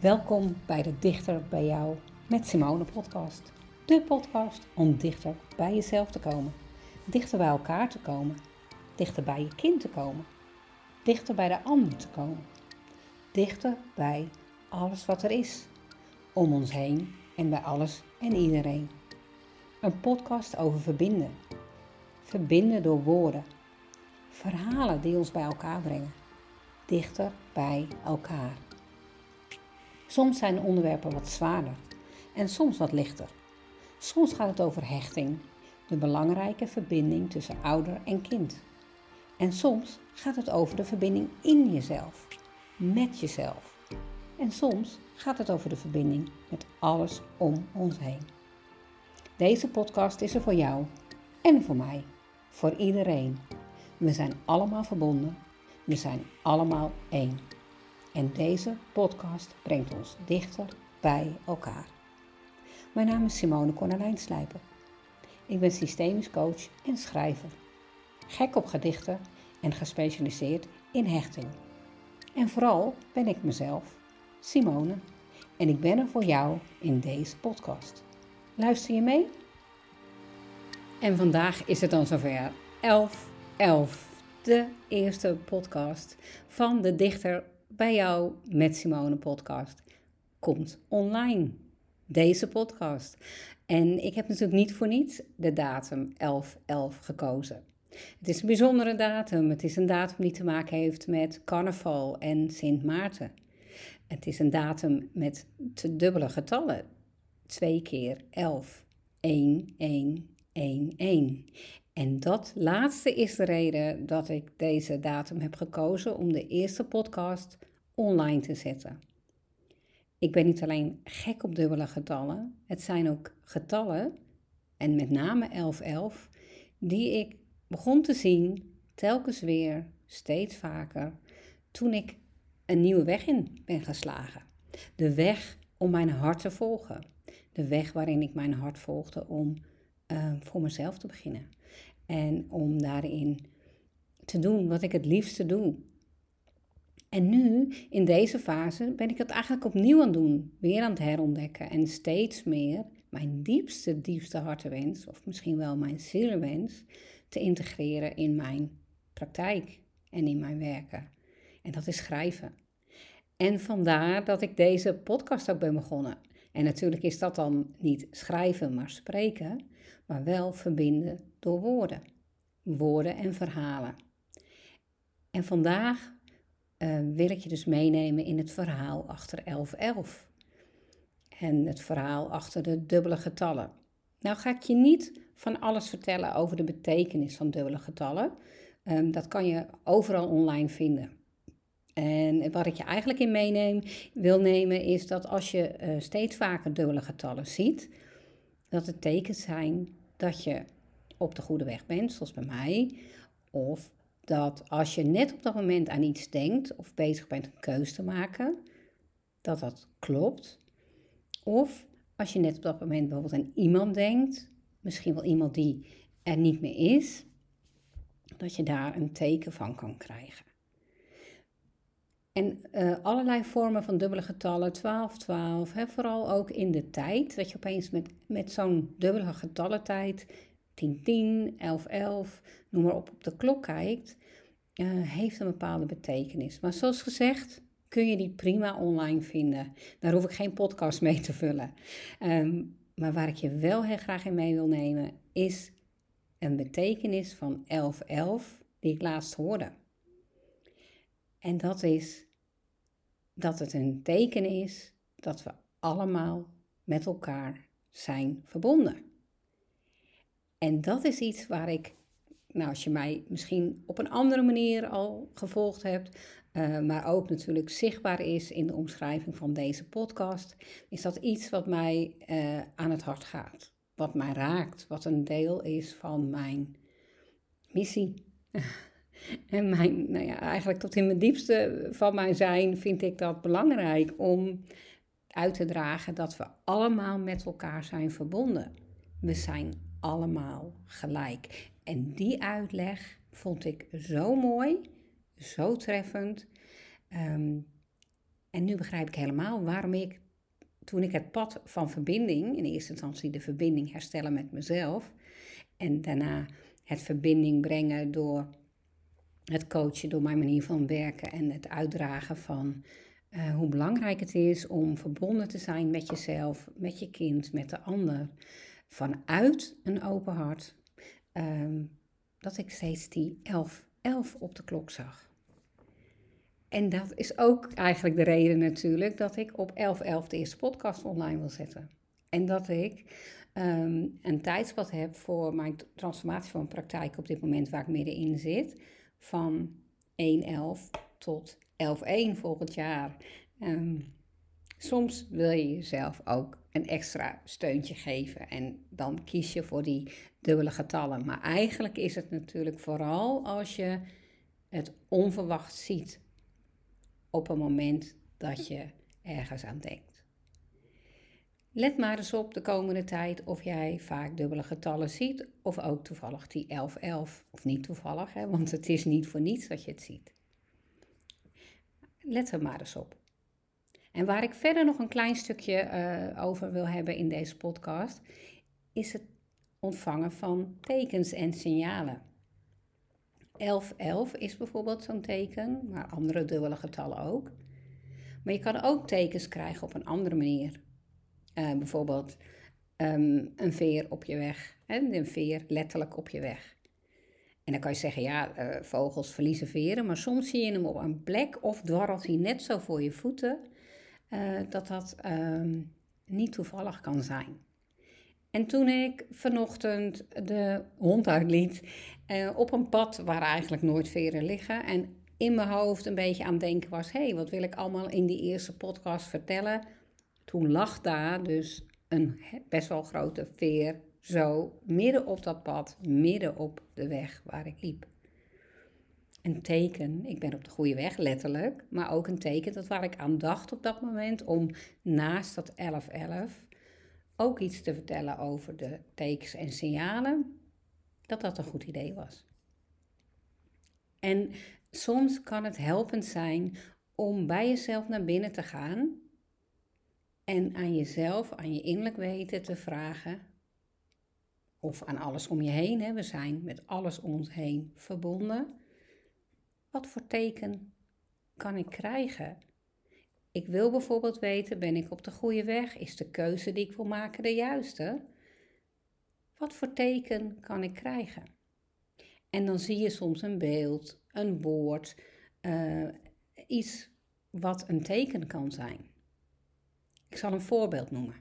Welkom bij de Dichter bij jou met Simone podcast. De podcast om dichter bij jezelf te komen, dichter bij elkaar te komen, dichter bij je kind te komen, dichter bij de ander te komen, dichter bij alles wat er is, om ons heen en bij alles en iedereen. Een podcast over verbinden. Verbinden door woorden. Verhalen die ons bij elkaar brengen. Dichter bij elkaar. Soms zijn de onderwerpen wat zwaarder en soms wat lichter. Soms gaat het over hechting, de belangrijke verbinding tussen ouder en kind. En soms gaat het over de verbinding in jezelf, met jezelf. En soms gaat het over de verbinding met alles om ons heen. Deze podcast is er voor jou en voor mij, voor iedereen. We zijn allemaal verbonden, we zijn allemaal één. En deze podcast brengt ons dichter bij elkaar. Mijn naam is Simone Cornelijn Slijper. Ik ben systemisch coach en schrijver. Gek op gedichten en gespecialiseerd in hechting. En vooral ben ik mezelf, Simone, en ik ben er voor jou in deze podcast. Luister je mee? En vandaag is het dan zover 11 11, de eerste podcast van de Dichter bij jou met Simone podcast komt online. Deze podcast. En ik heb natuurlijk niet voor niets de datum 11-11 gekozen. Het is een bijzondere datum. Het is een datum die te maken heeft met carnaval en Sint Maarten. Het is een datum met te dubbele getallen. 2 keer 11. 1, 1, 1, 1. En dat laatste is de reden dat ik deze datum heb gekozen om de eerste podcast online te zetten. Ik ben niet alleen gek op dubbele getallen, het zijn ook getallen, en met name 1111, die ik begon te zien telkens weer, steeds vaker, toen ik een nieuwe weg in ben geslagen. De weg om mijn hart te volgen. De weg waarin ik mijn hart volgde om uh, voor mezelf te beginnen. En om daarin te doen wat ik het liefste doe. En nu, in deze fase, ben ik het eigenlijk opnieuw aan het doen. Weer aan het herontdekken. En steeds meer mijn diepste, diepste hartenwens, of misschien wel mijn zielenwens, te integreren in mijn praktijk en in mijn werken. En dat is schrijven. En vandaar dat ik deze podcast ook ben begonnen. En natuurlijk is dat dan niet schrijven, maar spreken, maar wel verbinden door woorden. Woorden en verhalen. En vandaag uh, wil ik je dus meenemen in het verhaal achter 1111. En het verhaal achter de dubbele getallen. Nou ga ik je niet van alles vertellen over de betekenis van dubbele getallen. Um, dat kan je overal online vinden. En wat ik je eigenlijk in meeneem, wil nemen is dat als je uh, steeds vaker dubbele getallen ziet, dat het tekens zijn dat je op de goede weg bent, zoals bij mij, of dat als je net op dat moment aan iets denkt of bezig bent een keuze te maken, dat dat klopt. Of als je net op dat moment bijvoorbeeld aan iemand denkt, misschien wel iemand die er niet meer is, dat je daar een teken van kan krijgen. En uh, allerlei vormen van dubbele getallen, 12, 12, hè, vooral ook in de tijd, dat je opeens met, met zo'n dubbele getallentijd 10, 10, 11, 11, noem maar op, op de klok kijkt, uh, heeft een bepaalde betekenis. Maar zoals gezegd, kun je die prima online vinden. Daar hoef ik geen podcast mee te vullen. Um, maar waar ik je wel heel graag in mee wil nemen, is een betekenis van 1111 die ik laatst hoorde. En dat is dat het een teken is dat we allemaal met elkaar zijn verbonden. En dat is iets waar ik, nou als je mij misschien op een andere manier al gevolgd hebt, uh, maar ook natuurlijk zichtbaar is in de omschrijving van deze podcast, is dat iets wat mij uh, aan het hart gaat. Wat mij raakt, wat een deel is van mijn missie. en mijn, nou ja, eigenlijk tot in mijn diepste van mijn zijn vind ik dat belangrijk om uit te dragen dat we allemaal met elkaar zijn verbonden. We zijn allemaal gelijk. En die uitleg vond ik zo mooi, zo treffend. Um, En nu begrijp ik helemaal waarom ik, toen ik het pad van verbinding, in eerste instantie de verbinding herstellen met mezelf, en daarna het verbinding brengen door het coachen, door mijn manier van werken en het uitdragen van uh, hoe belangrijk het is om verbonden te zijn met jezelf, met je kind, met de ander, vanuit een open hart, um, dat ik steeds die 11, 11 op de klok zag. En dat is ook eigenlijk de reden natuurlijk dat ik op 11.11 11 de eerste podcast online wil zetten. En dat ik um, een tijdspad heb voor mijn transformatie van praktijk op dit moment waar ik middenin zit. Van 1.11 tot 11.1 volgend jaar. Um, soms wil je jezelf ook een extra steuntje geven en dan kies je voor die dubbele getallen. Maar eigenlijk is het natuurlijk vooral als je het onverwacht ziet op een moment dat je ergens aan denkt. Let maar eens op de komende tijd of jij vaak dubbele getallen ziet of ook toevallig die 1111. Of niet toevallig, hè, want het is niet voor niets dat je het ziet. Let er maar eens op. En waar ik verder nog een klein stukje uh, over wil hebben in deze podcast, is het ontvangen van tekens en signalen. 1111 is bijvoorbeeld zo'n teken, maar andere dubbele getallen ook. Maar je kan ook tekens krijgen op een andere manier. Uh, bijvoorbeeld um, een veer op je weg. Hè? Een veer letterlijk op je weg. En dan kan je zeggen, ja, uh, vogels verliezen veren, maar soms zie je hem op een plek of dwarrelt hij net zo voor je voeten, uh, dat dat um, niet toevallig kan zijn. En toen ik vanochtend de hond uitliet uh, op een pad waar eigenlijk nooit veren liggen en in mijn hoofd een beetje aan denken was, hé, hey, wat wil ik allemaal in die eerste podcast vertellen? Toen lag daar dus een best wel grote veer zo midden op dat pad, midden op de weg waar ik liep. Een teken, ik ben op de goede weg, letterlijk, maar ook een teken dat waar ik aan dacht op dat moment om naast dat 1111 ook iets te vertellen over de tekens en signalen, dat dat een goed idee was. En soms kan het helpend zijn om bij jezelf naar binnen te gaan en aan jezelf, aan je innerlijk weten te vragen, of aan alles om je heen, hè, we zijn met alles om ons heen verbonden. Wat voor teken kan ik krijgen ik wil bijvoorbeeld weten, ben ik op de goede weg? Is de keuze die ik wil maken de juiste? Wat voor teken kan ik krijgen? En dan zie je soms een beeld, een woord, uh, iets wat een teken kan zijn. Ik zal een voorbeeld noemen.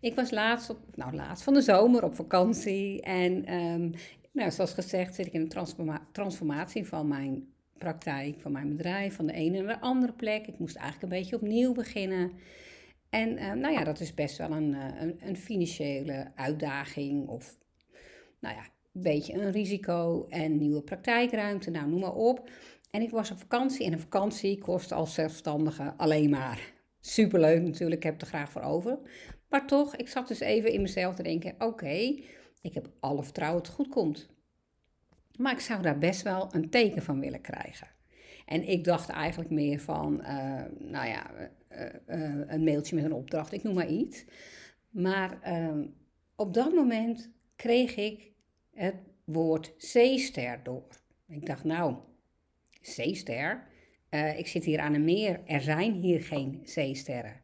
Ik was laatst, op, nou laatst van de zomer op vakantie en um, nou, zoals gezegd zit ik in een transformatie van mijn praktijk van mijn bedrijf, van de ene naar de andere plek. Ik moest eigenlijk een beetje opnieuw beginnen. En uh, nou ja, dat is best wel een, uh, een, een, financiële uitdaging of nou ja, een beetje een risico en nieuwe praktijkruimte, nou noem maar op. En ik was op vakantie en een vakantie kost als zelfstandige alleen maar. Superleuk natuurlijk, ik heb er graag voor over. Maar toch, ik zat dus even in mezelf te denken, oké, ik heb alle vertrouwen dat het goed komt. Maar ik zou daar best wel een teken van willen krijgen. En ik dacht eigenlijk meer van, uh, nou ja, uh, uh, een mailtje met een opdracht, ik noem maar iets. Maar ehm, op dat moment kreeg ik het woord zeester door. Ik dacht, nou, zeester? Ik zit hier aan een meer, er zijn hier geen zeesterren.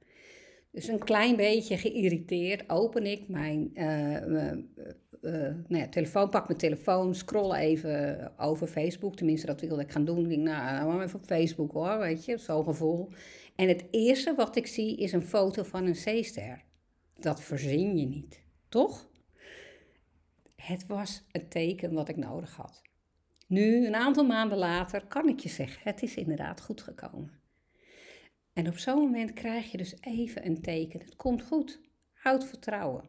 Dus een klein beetje geïrriteerd open ik mijn uh, nou ja, telefoon, pak mijn telefoon, scroll even over Facebook. Tenminste, dat wilde ik gaan doen. Ik denk, nou, nou even op Facebook hoor, weet je, zo'n gevoel. En het eerste wat ik zie is een foto van een zeester. Dat verzin je niet, toch? Het was het teken wat ik nodig had. Nu, een aantal maanden later, kan ik je zeggen, het is inderdaad goed gekomen. En op zo'n moment krijg je dus even een teken. Het komt goed. Houd vertrouwen.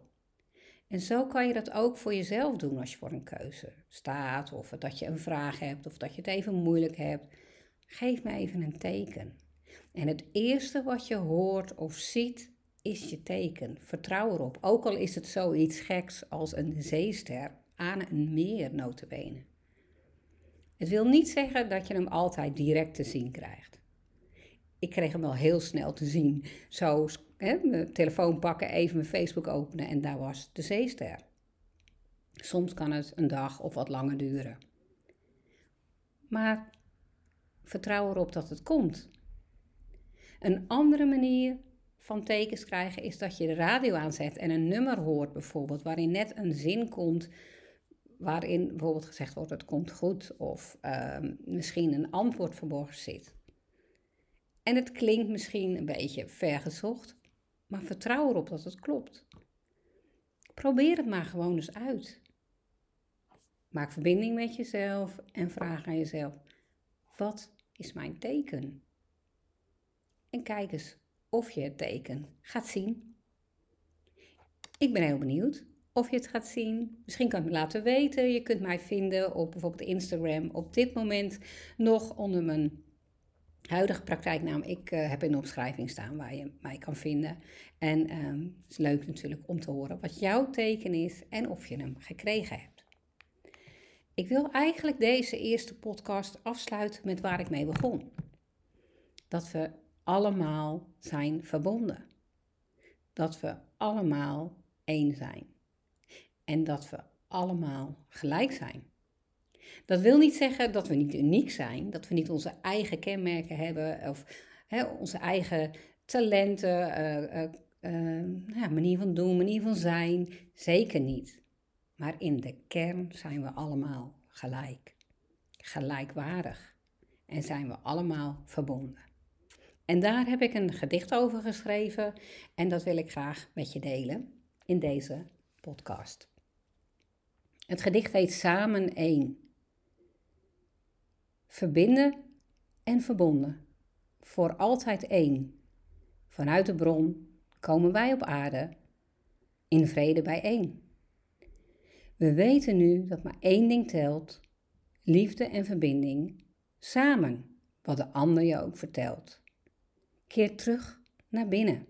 En zo kan je dat ook voor jezelf doen als je voor een keuze staat, of dat je een vraag hebt, of dat je het even moeilijk hebt. Geef me even een teken. En het eerste wat je hoort of ziet, is je teken. Vertrouw erop. Ook al is het zoiets geks als een zeester aan een meer notabene. Het wil niet zeggen dat je hem altijd direct te zien krijgt. ik kreeg hem wel heel snel te zien. Zo, hè, mijn telefoon pakken, even mijn Facebook openen en daar was de zeester. Soms kan het een dag of wat langer duren. Maar vertrouw erop dat het komt. Een andere manier van tekens krijgen is dat je de radio aanzet en een nummer hoort bijvoorbeeld, waarin net een zin komt waarin bijvoorbeeld gezegd wordt het komt goed of uh, misschien een antwoord verborgen zit. En het klinkt misschien een beetje vergezocht, maar vertrouw erop dat het klopt. Probeer het maar gewoon eens uit. Maak verbinding met jezelf en vraag aan jezelf: wat is mijn teken? En kijk eens of je het teken gaat zien. Ik ben heel benieuwd of je het gaat zien. Misschien kan je me laten weten. Je kunt mij vinden op bijvoorbeeld Instagram. Op dit moment nog onder mijn huidige praktijknaam. Ik uh, heb in de omschrijving staan waar je mij kan vinden. En um, het is leuk natuurlijk om te horen wat jouw teken is en of je hem gekregen hebt. Ik wil eigenlijk deze eerste podcast afsluiten met waar ik mee begon. Dat we allemaal zijn verbonden. Dat we allemaal één zijn. En dat we allemaal gelijk zijn. Dat wil niet zeggen dat we niet uniek zijn, dat we niet onze eigen kenmerken hebben of hè, onze eigen talenten, uh, uh, ja, manier van doen, manier van zijn. Zeker niet. Maar in de kern zijn we allemaal gelijk, gelijkwaardig en zijn we allemaal verbonden. En daar heb ik een gedicht over geschreven en dat wil ik graag met je delen in deze podcast. Het gedicht heet Samen één. Verbinden en verbonden, voor altijd één. Vanuit de bron komen wij op aarde in vrede bijeen. We weten nu dat maar één ding telt: liefde en verbinding, samen, wat de ander je ook vertelt. Keer terug naar binnen.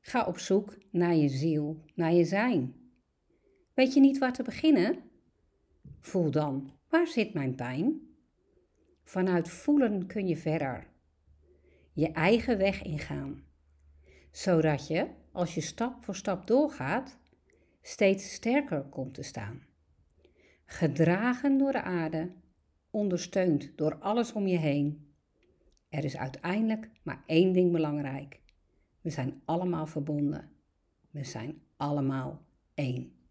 Ga op zoek naar je ziel, naar je zijn. Weet je niet waar te beginnen? Voel dan, waar zit mijn pijn? Vanuit voelen kun je verder. Je eigen weg ingaan. Zodat je, als je stap voor stap doorgaat, steeds sterker komt te staan. Gedragen door de aarde, ondersteund door alles om je heen. Er is uiteindelijk maar één ding belangrijk. We zijn allemaal verbonden. We zijn allemaal één.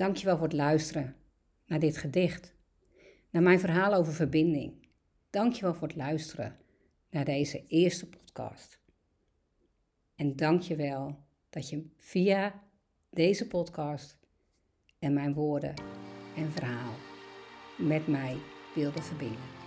Dankjewel voor het luisteren naar dit gedicht, naar mijn verhaal over verbinding. Dankjewel voor het luisteren naar deze eerste podcast. En dankjewel dat je via deze podcast en mijn woorden en verhaal met mij wilde verbinden.